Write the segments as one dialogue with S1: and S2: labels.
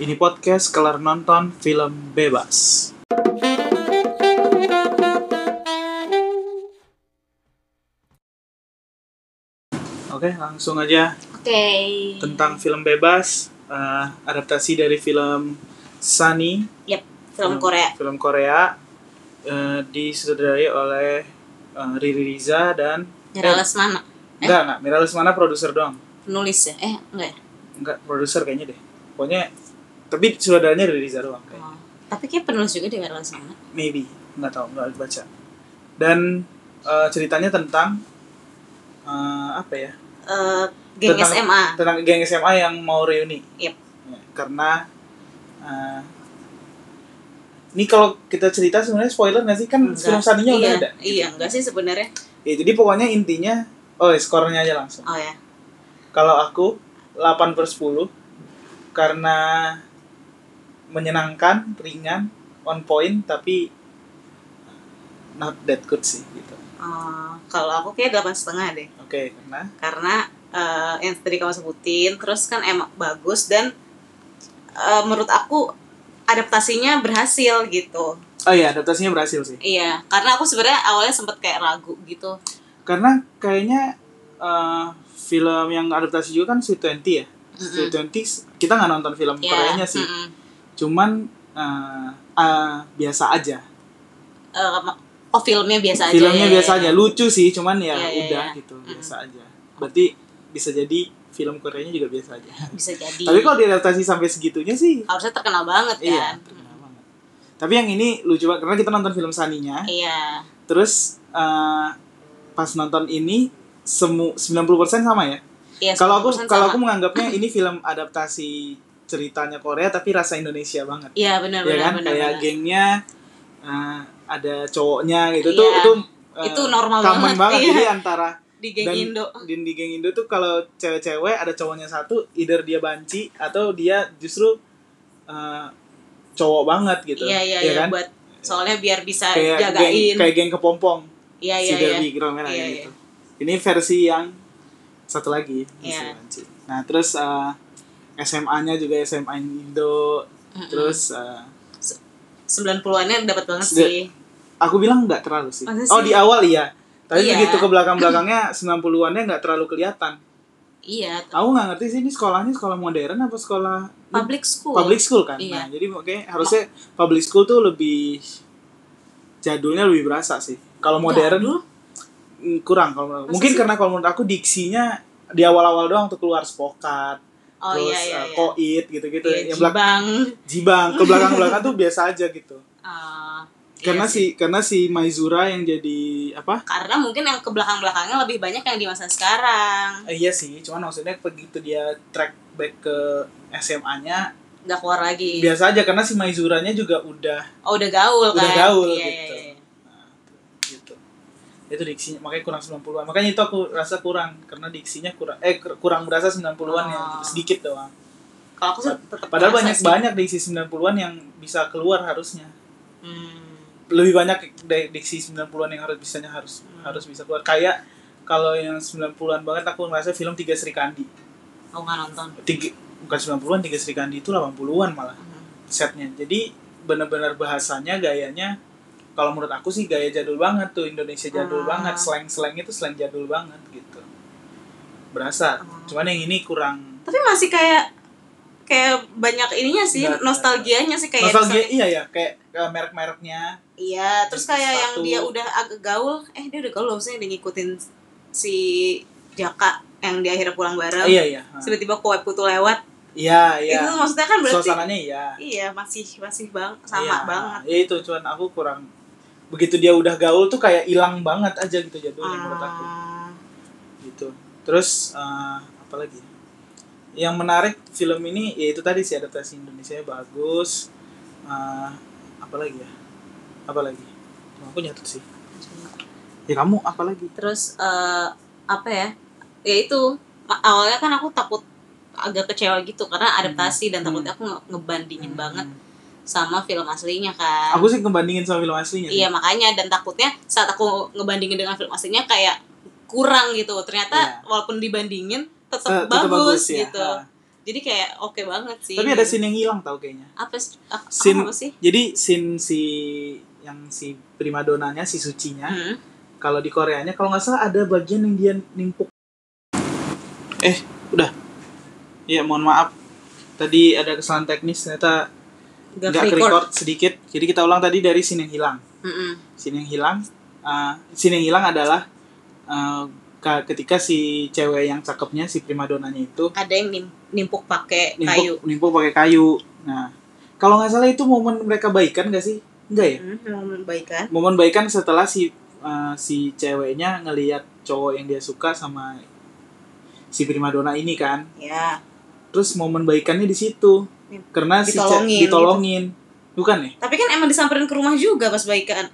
S1: Ini podcast kelar nonton film bebas. Oke, langsung aja
S2: Oke.
S1: tentang film bebas, eh, adaptasi dari film Sunny,
S2: Yap, film Korea.
S1: Film Korea eh, disutradarai oleh eh, Riri Riza dan
S2: Nyara Lesmana. Eh,
S1: enggak enggak, Mira Lesmana produser doang.
S2: penulis ya? Eh, enggak ya?
S1: Enggak, produser kayaknya deh. Pokoknya tapi sutradaranya Riri Riza doang kayaknya.
S2: Oh. Tapi kayak penulis juga di Nyara Lesmana.
S1: maybe nggak tahu nggak baca dan eh, ceritanya tentang eh, apa ya
S2: Eh, geng
S1: Tentang-
S2: SMA.
S1: tentang geng SMA yang mau reuni
S2: Yap.
S1: Ya, karena eh, ini kalau kita cerita sebenarnya spoiler nggak sih kan
S2: Enggak.
S1: film saninya udah
S2: iya,
S1: ada
S2: Iya, enggak sih sebenarnya.
S1: ya, jadi pokoknya intinya oh skornya aja langsung
S2: Oh ya.
S1: kalau aku 8 per 10 karena menyenangkan ringan on point tapi not that good sih gitu
S2: Eh, kalau aku kayak delapan setengah deh.
S1: oke karena
S2: Karena eh, yang tadi kamu sebutin, terus kan emang bagus dan eh, menurut aku adaptasinya berhasil gitu.
S1: Oh iya, adaptasinya berhasil sih.
S2: Iya, karena aku sebenarnya awalnya sempet kayak ragu gitu.
S1: Karena kayaknya eh, film yang adaptasi juga kan Sweet Twenty ya. Sweet Twenty kita nggak nonton film
S2: Iya,
S1: Koreanya sih.
S2: mm-mm.
S1: Cuman eh, eh, biasa aja.
S2: Eh, oh filmnya biasa aja.
S1: Filmnya
S2: ya,
S1: biasa
S2: ya,
S1: aja,
S2: ya.
S1: lucu sih, cuman ya
S2: Iya, iya,
S1: udah
S2: iya.
S1: gitu, biasa aja. Berarti bisa jadi film Koreanya juga biasa aja.
S2: Bisa jadi.
S1: Tapi kalau diadaptasi sampai segitunya sih,
S2: harusnya terkenal banget
S1: iya,
S2: kan.
S1: terkenal banget. Tapi yang ini lucu banget karena kita nonton film Saninya,
S2: Iya.
S1: terus eh, pas nonton ini semu 90% sama ya.
S2: Iya.
S1: kalau aku
S2: 90%
S1: kalau aku menganggapnya ini film adaptasi ceritanya Korea tapi rasa Indonesia banget
S2: Iya benar
S1: ya
S2: benar
S1: kan
S2: benar.
S1: kayak
S2: benar.
S1: gengnya uh, ada cowoknya gitu
S2: Iya.
S1: tuh itu uh,
S2: Itu normal
S1: common
S2: banget, iya.
S1: jadi antara
S2: di geng
S1: dan
S2: Indo.
S1: di, di geng Indo tuh kalau cewek-cewek ada cowoknya satu either dia banci atau dia justru uh, cowok banget gitu
S2: Iya iya
S1: ya
S2: iya
S1: kan
S2: buat soalnya biar bisa
S1: kayak geng
S2: jagain.
S1: kayak geng kepompong
S2: Iya
S1: si
S2: iya iya.
S1: Derby Girl Merah
S2: Iya,
S1: gitu. Ini versi yang satu lagi.
S2: Iya.
S1: Banci. Nah terus uh, SMA-nya juga SMA Indo. Terus uh,
S2: 90-annya dapat banget sih.
S1: aku bilang nggak terlalu sih.
S2: Masa
S1: Oh
S2: sih?
S1: di awal iya. Tapi
S2: Iya.
S1: begitu ke belakang-belakangnya 90-annya nggak terlalu kelihatan.
S2: Iya.
S1: Aku nggak ngerti sih ini sekolahnya sekolah modern apa sekolah
S2: Public school.
S1: public school kan.
S2: Iya.
S1: Nah, jadi makanya harusnya public school tuh lebih jadulnya lebih berasa sih. Kalau modern
S2: Jadul?
S1: mm, kurang kalau mungkin
S2: sih?
S1: karena kalau menurut aku diksinya di awal-awal doang tuh keluar spokat
S2: Oh
S1: terus
S2: iya iya
S1: uh,
S2: iya.
S1: koit gitu-gitu
S2: Iya,
S1: yang belak
S2: jibang.
S1: jibang ke belakang-belakang tuh biasa aja gitu
S2: Ah,
S1: karena
S2: iya
S1: si karena si Maizura yang jadi apa
S2: karena mungkin yang ke belakang-belakangnya lebih banyak yang di masa sekarang.
S1: eh, iya sih cuman maksudnya begitu dia track back ke SMA-nya
S2: Nggak keluar lagi.
S1: biasa aja karena si Maizuranya juga udah
S2: Oh udah gaul
S1: Udah
S2: kan.
S1: gaul
S2: iya,
S1: gitu.
S2: Iya, iya.
S1: Itu diksinya makanya kurang 90-an makanya itu aku rasa kurang karena diksinya kurang eh kur- kurang berasa 90-an ya
S2: Oh.
S1: sedikit doang
S2: Kalau aku sih tetap
S1: padahal
S2: merasa
S1: banyak
S2: sih.
S1: banyak diksi 90-an yang bisa keluar harusnya
S2: Hmm.
S1: lebih banyak diksi 90-an yang harus bisanya harus
S2: Hmm.
S1: harus bisa keluar kayak kalau yang 90-an banget aku ngerasa film Tiga Sri Kandi
S2: Aku nggak nonton.
S1: tiga bukan 90-an Tiga Sri Kandi itu 80-an malah
S2: Hmm.
S1: setnya jadi benar-benar bahasanya gayanya kalau menurut aku sih gaya jadul banget tuh Indonesia jadul
S2: Ah.
S1: banget slang-slang itu slang jadul banget gitu berasa
S2: Ah.
S1: cuman yang ini kurang
S2: Tapi masih kayak kayak banyak ininya sih
S1: Nggak-
S2: nostalgianya sih kayak
S1: nostalgia
S2: misalnya-
S1: iya ya kayak eh, merek-mereknya
S2: Iya, terus
S1: Sepatu.
S2: kayak yang dia udah agak gaul, eh dia udah gaul maksudnya dia ngikutin si Jaka yang di akhirnya pulang bareng.
S1: iya iya.
S2: Tiba-tiba kue putu lewat.
S1: iya iya
S2: Itu maksudnya kan berarti
S1: suasananya iya
S2: iya masih masih bang sama
S1: Iya,
S2: banget.
S1: ya itu cuman aku kurang begitu dia udah gaul tuh kayak hilang banget aja gitu jadulnya menurut aku.
S2: Ah,
S1: gitu. Terus eh, apa lagi? Yang menarik film ini ya itu tadi sih adaptasi Indonesia bagus. Eh, apa lagi ya? Apa lagi? Aku nyatet sih. Ya kamu apa lagi?
S2: Terus eh, apa ya? Ya itu awalnya kan aku takut agak kecewa gitu karena adaptasi dan
S1: Hmm.
S2: takutnya aku nge- ngebandingin
S1: Hmm.
S2: banget sama film aslinya kan.
S1: aku sih ngebandingin sama film aslinya.
S2: Iya makanya dan takutnya saat aku ngebandingin dengan film aslinya kayak kurang gitu. Ternyata
S1: Iya.
S2: walaupun dibandingin tetap
S1: tetap
S2: bagus,
S1: ya.
S2: gitu.
S1: Ah.
S2: jadi kayak oke banget sih
S1: tapi ada scene yang hilang tau kayaknya
S2: apa sih
S1: Scene-
S2: apa sih
S1: jadi scene si yang si primadonanya si sucinya
S2: Hmm.
S1: kalau di Koreanya kalau nggak salah ada bagian yang dia nimpuk eh udah ya mohon maaf tadi ada kesalahan teknis ternyata nggak
S2: record.
S1: record sedikit. Jadi kita ulang tadi dari scene yang hilang.
S2: Mm-mm.
S1: scene yang hilang uh, scene yang hilang adalah uh, ka- ketika si cewek yang cakepnya si primadonanya itu
S2: ada yang nim- nimpuk pakai kayu.
S1: nimpuk pakai kayu. Nah kalau nggak salah itu momen mereka baikan gak sih? Enggak ya?
S2: Hmm, mau membaikan
S1: momen baikan setelah si uh, si ceweknya ngelihat cowok yang dia suka sama si primadona ini kan.
S2: Ya.
S1: Terus momen baikannya di situ karena si ce-
S2: Ditolongin gitu.
S1: ditolongin. Bukan ya?
S2: Tapi kan emang disamperin ke rumah juga pas baikan.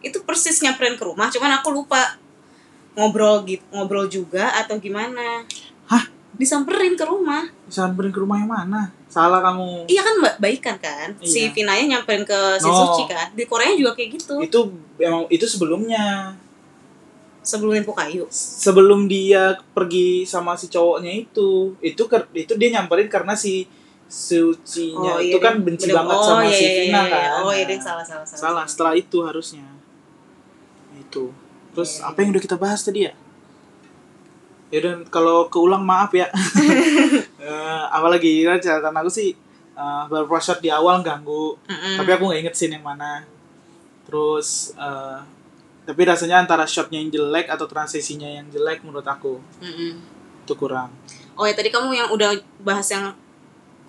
S2: Itu persis nyamperin ke rumah cuman aku lupa ngobrol gitu ngobrol juga atau gimana.
S1: Hah?
S2: disamperin ke rumah.
S1: Samperin ke rumah yang mana? Salah kamu.
S2: Iya kan ba- baikan kan? Si
S1: Iya.
S2: Vinanya nyamperin ke si
S1: No.
S2: Suci kan? Di Korea juga kayak gitu.
S1: Itu emang itu sebelumnya.
S2: Sebelum nimpuk kayu?
S1: Sebelum dia pergi sama si cowoknya itu itu itu dia nyamperin karena si sucinya itu
S2: iya,
S1: kan
S2: Ding.
S1: benci
S2: Bener-
S1: banget
S2: oh,
S1: sama
S2: iya,
S1: si
S2: iya,
S1: Vina
S2: iya, iya.
S1: kan?
S2: Oh iya ding salah salah salah
S1: salah setelah itu harusnya. Itu. Terus
S2: Iya,
S1: apa yang udah kita bahas tadi ya? Ya dan kalau keulang maaf ya. Eh, apalagi ya, catatan aku sih eh, beberapa shot di awal ganggu.
S2: Mm-mm.
S1: tapi aku nggak inget scene yang mana. Terus eh, tapi rasanya antara shotnya yang jelek atau transisinya yang jelek menurut aku.
S2: Mm-mm.
S1: itu kurang.
S2: Oh ya tadi kamu yang udah bahas yang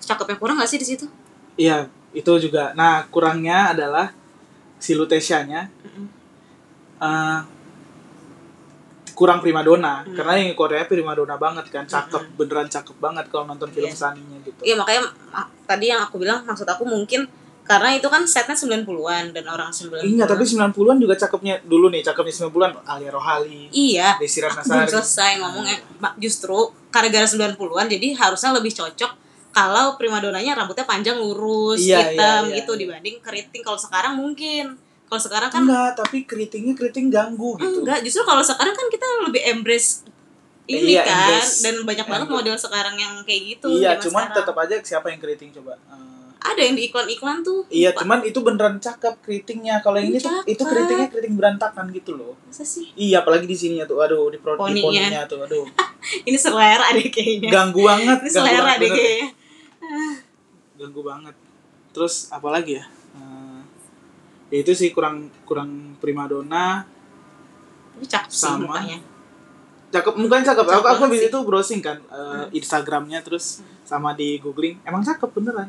S2: cakepnya kurang gak sih di situ
S1: iya itu juga nah kurangnya adalah si Lutesianya
S2: Mm-mm.
S1: eh, kurang primadona
S2: Hmm.
S1: karena yang Korea primadona banget kan cakep beneran cakep banget kalau nonton film
S2: Iya.
S1: saninya gitu
S2: Iya makanya ma- tadi yang aku bilang maksud aku mungkin karena itu kan setnya 90-an dan orang 90-an.
S1: Iya, tapi 90-an juga cakepnya dulu nih, cakepnya 90-an Alia Rohali,
S2: Iya.
S1: Desi
S2: Aku belum
S1: Ratnasari.
S2: selesai ngomongnya. Justru gara-gara 90-an jadi harusnya lebih cocok kalau primadonanya rambutnya panjang lurus,
S1: Iya,
S2: hitam
S1: iya, iya,
S2: gitu
S1: iya.
S2: dibanding keriting kalau sekarang mungkin. Kalau sekarang kan
S1: Enggak, tapi keritingnya keriting ganggu gitu.
S2: enggak, justru kalau sekarang kan kita lebih embrace ini
S1: Iya,
S2: kan
S1: embrace.
S2: dan banyak banget
S1: Embrace.
S2: model sekarang yang kayak gitu.
S1: iya, cuman tetap aja siapa yang keriting coba? Eh,
S2: ada yang di iklan-iklan tuh.
S1: iya,
S2: lupa.
S1: cuman itu beneran cakep keritingnya. Kalau yang ini tuh itu keritingnya keriting berantakan gitu loh.
S2: Masa sih?
S1: Iya, apalagi di sininya tuh, aduh di pro di
S2: Poninya.
S1: poninya tuh, aduh.
S2: Ini selera deh kayaknya.
S1: Ganggu banget,
S2: Ini selera deh kayaknya.
S1: Ganggu banget terus apa lagi ya Eh, ya itu sih kurang kurang primadona
S2: Tapi cakep sih
S1: Sama.
S2: mukanya.
S1: cakep mukanya cakep aku
S2: Cakep
S1: aku habis
S2: sih.
S1: itu browsing kan eh, Instagramnya terus sama di googling emang cakep beneran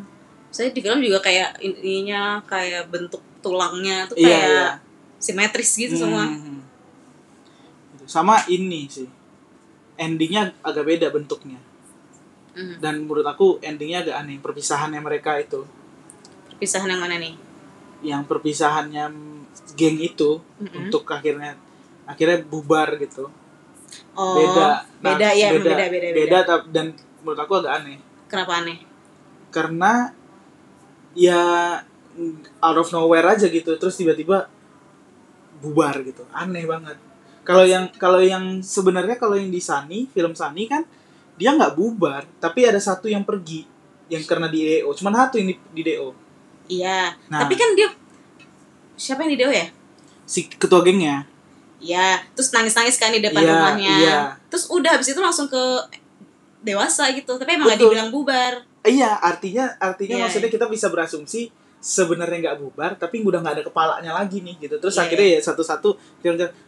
S2: Saya di film juga kayak ininya kayak bentuk tulangnya tuh
S1: Iya,
S2: kayak
S1: iya.
S2: simetris gitu semua.
S1: Hmm. Gitu. sama ini sih endingnya agak beda bentuknya
S2: Hmm.
S1: dan menurut aku endingnya agak aneh perpisahannya mereka itu
S2: Perpisahan yang mana nih?
S1: yang perpisahannya geng itu
S2: Mm-mm.
S1: untuk akhirnya akhirnya bubar gitu
S2: Oh,
S1: beda Nah,
S2: beda ya, beda, beda, beda,
S1: beda tap- dan menurut aku agak aneh
S2: Kenapa aneh?
S1: karena ya mm, out of nowhere aja gitu terus tiba-tiba bubar gitu aneh banget kalau yang kalau yang sebenarnya kalau yang di Sani film Sani kan dia nggak bubar tapi ada satu yang pergi yang karena di DO cuman satu yang di, di DO
S2: Iya.
S1: Nah.
S2: Tapi kan dia siapa yang di Deo ya?
S1: si ketua gengnya
S2: Iya. Terus nangis-nangis kan di depan
S1: Iya,
S2: rumahnya.
S1: iya.
S2: Terus udah habis itu langsung ke dewasa gitu. Tapi emang gak dibilang bubar.
S1: iya artinya artinya
S2: Iya,
S1: maksudnya kita bisa berasumsi sebenarnya nggak bubar tapi udah nggak ada kepalanya lagi nih gitu terus
S2: Iya,
S1: akhirnya ya satu-satu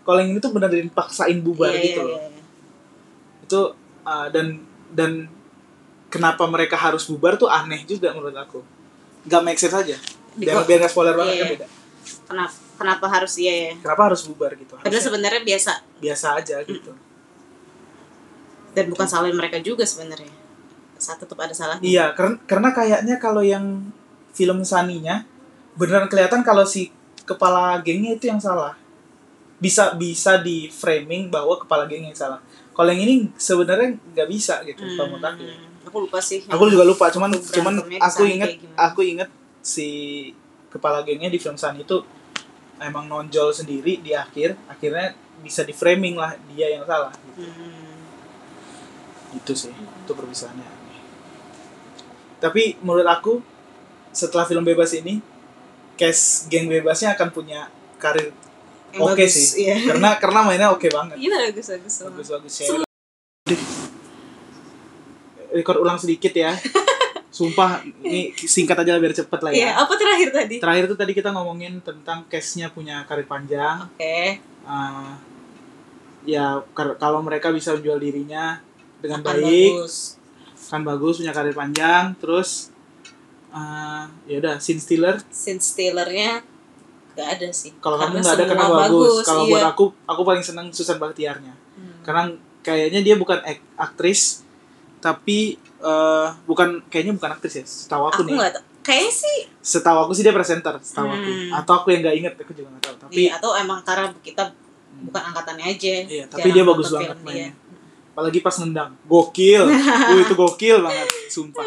S1: kalau yang ini tuh bener-bener dipaksain bubar
S2: Iya,
S1: gitu
S2: iya,
S1: loh itu uh, dan dan kenapa mereka harus bubar tuh aneh juga menurut aku. Nggak make sense aja. Biar biar nggak spoiler banget
S2: Iya,
S1: kan
S2: iya.
S1: beda.
S2: Kenapa kenapa harus iya ya?
S1: kenapa harus bubar gitu?
S2: Padahal sebenarnya biasa.
S1: biasa aja gitu.
S2: Dan bukan salahin mereka juga sebenarnya. Saat tetap ada salahnya.
S1: iya karena karena kayaknya kalau yang film saninya beneran kelihatan kalau si kepala gengnya itu yang salah. Bisa bisa di framing bahwa kepala gengnya yang salah kalau yang ini sebenarnya nggak bisa gitu kalau menurut aku
S2: Hmm, aku lupa sih.
S1: aku juga lupa cuman cuman aku inget aku inget si kepala gengnya di film Sun itu emang nonjol sendiri di akhir akhirnya bisa di framing lah dia yang salah gitu.
S2: Hmm.
S1: itu sih itu perpisahannya tapi menurut aku setelah film bebas ini cast geng bebasnya akan punya karir Oke
S2: bagus,
S1: sih
S2: iya.
S1: karena karena mainnya oke banget
S2: Iya bagus bagus.
S1: bagus bagus Cheryl. record ulang sedikit ya sumpah ini singkat aja biar cepet lah
S2: Iya,
S1: ya
S2: apa terakhir tadi?
S1: terakhir tuh tadi kita ngomongin tentang case-nya punya karir panjang
S2: Oke.
S1: Ah, ya kar- kalau mereka bisa menjual dirinya dengan
S2: akan
S1: baik
S2: bagus.
S1: kan bagus punya karir panjang terus ah, ya udah scene stealer
S2: Scene stealernya gak ada sih.
S1: kalau kamu nggak ada karena
S2: semua
S1: bagus, kalau
S2: iya.
S1: buat aku aku paling senang Susan Baktiarnya
S2: Hmm.
S1: karena kayaknya dia bukan ek- aktris tapi eh, bukan kayaknya bukan aktris ya setahu aku,
S2: aku
S1: nih
S2: tahu. Kayaknya sih
S1: setahu aku sih dia presenter setahu aku
S2: Hmm.
S1: atau aku yang nggak inget aku juga nggak tahu tapi
S2: iya, atau emang karena kita bukan angkatannya aja.
S1: Iya, tapi dia bagus banget mainnya.
S2: dia.
S1: apalagi pas nendang gokil uh, itu gokil banget sumpah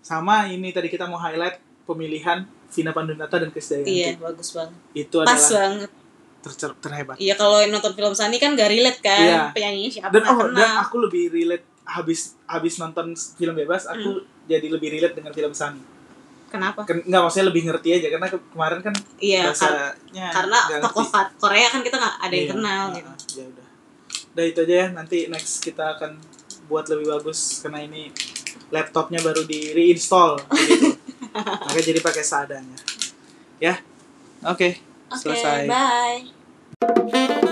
S1: sama ini tadi kita mau highlight pemilihan Vina Pandunata dan Krisdayanti
S2: Iya, bagus banget.
S1: itu
S2: Pas
S1: adalah
S2: banget.
S1: ter- terhebat
S2: Iya, kalau yang nonton film Sani kan gak relate kan.
S1: Iya.
S2: Penyanyinya siapa
S1: dan oh
S2: kenal.
S1: dan aku lebih relate habis habis nonton film bebas aku jadi lebih relate dengan film Sunny
S2: Kenapa?
S1: Ken- nggak maksudnya lebih ngerti aja karena ke- kemarin kan
S2: Iya, kar-
S1: bahasanya
S2: karena
S1: nggak
S2: tokoh Korea kan kita nggak ada yang
S1: Iya,
S2: kenal
S1: nah,
S2: gitu.
S1: ya udah udah itu aja ya nanti next kita akan buat lebih bagus karena ini laptopnya baru di reinstall gitu. Makanya jadi pakai seadanya ya? Oke.
S2: Oke,
S1: selesai.
S2: bye.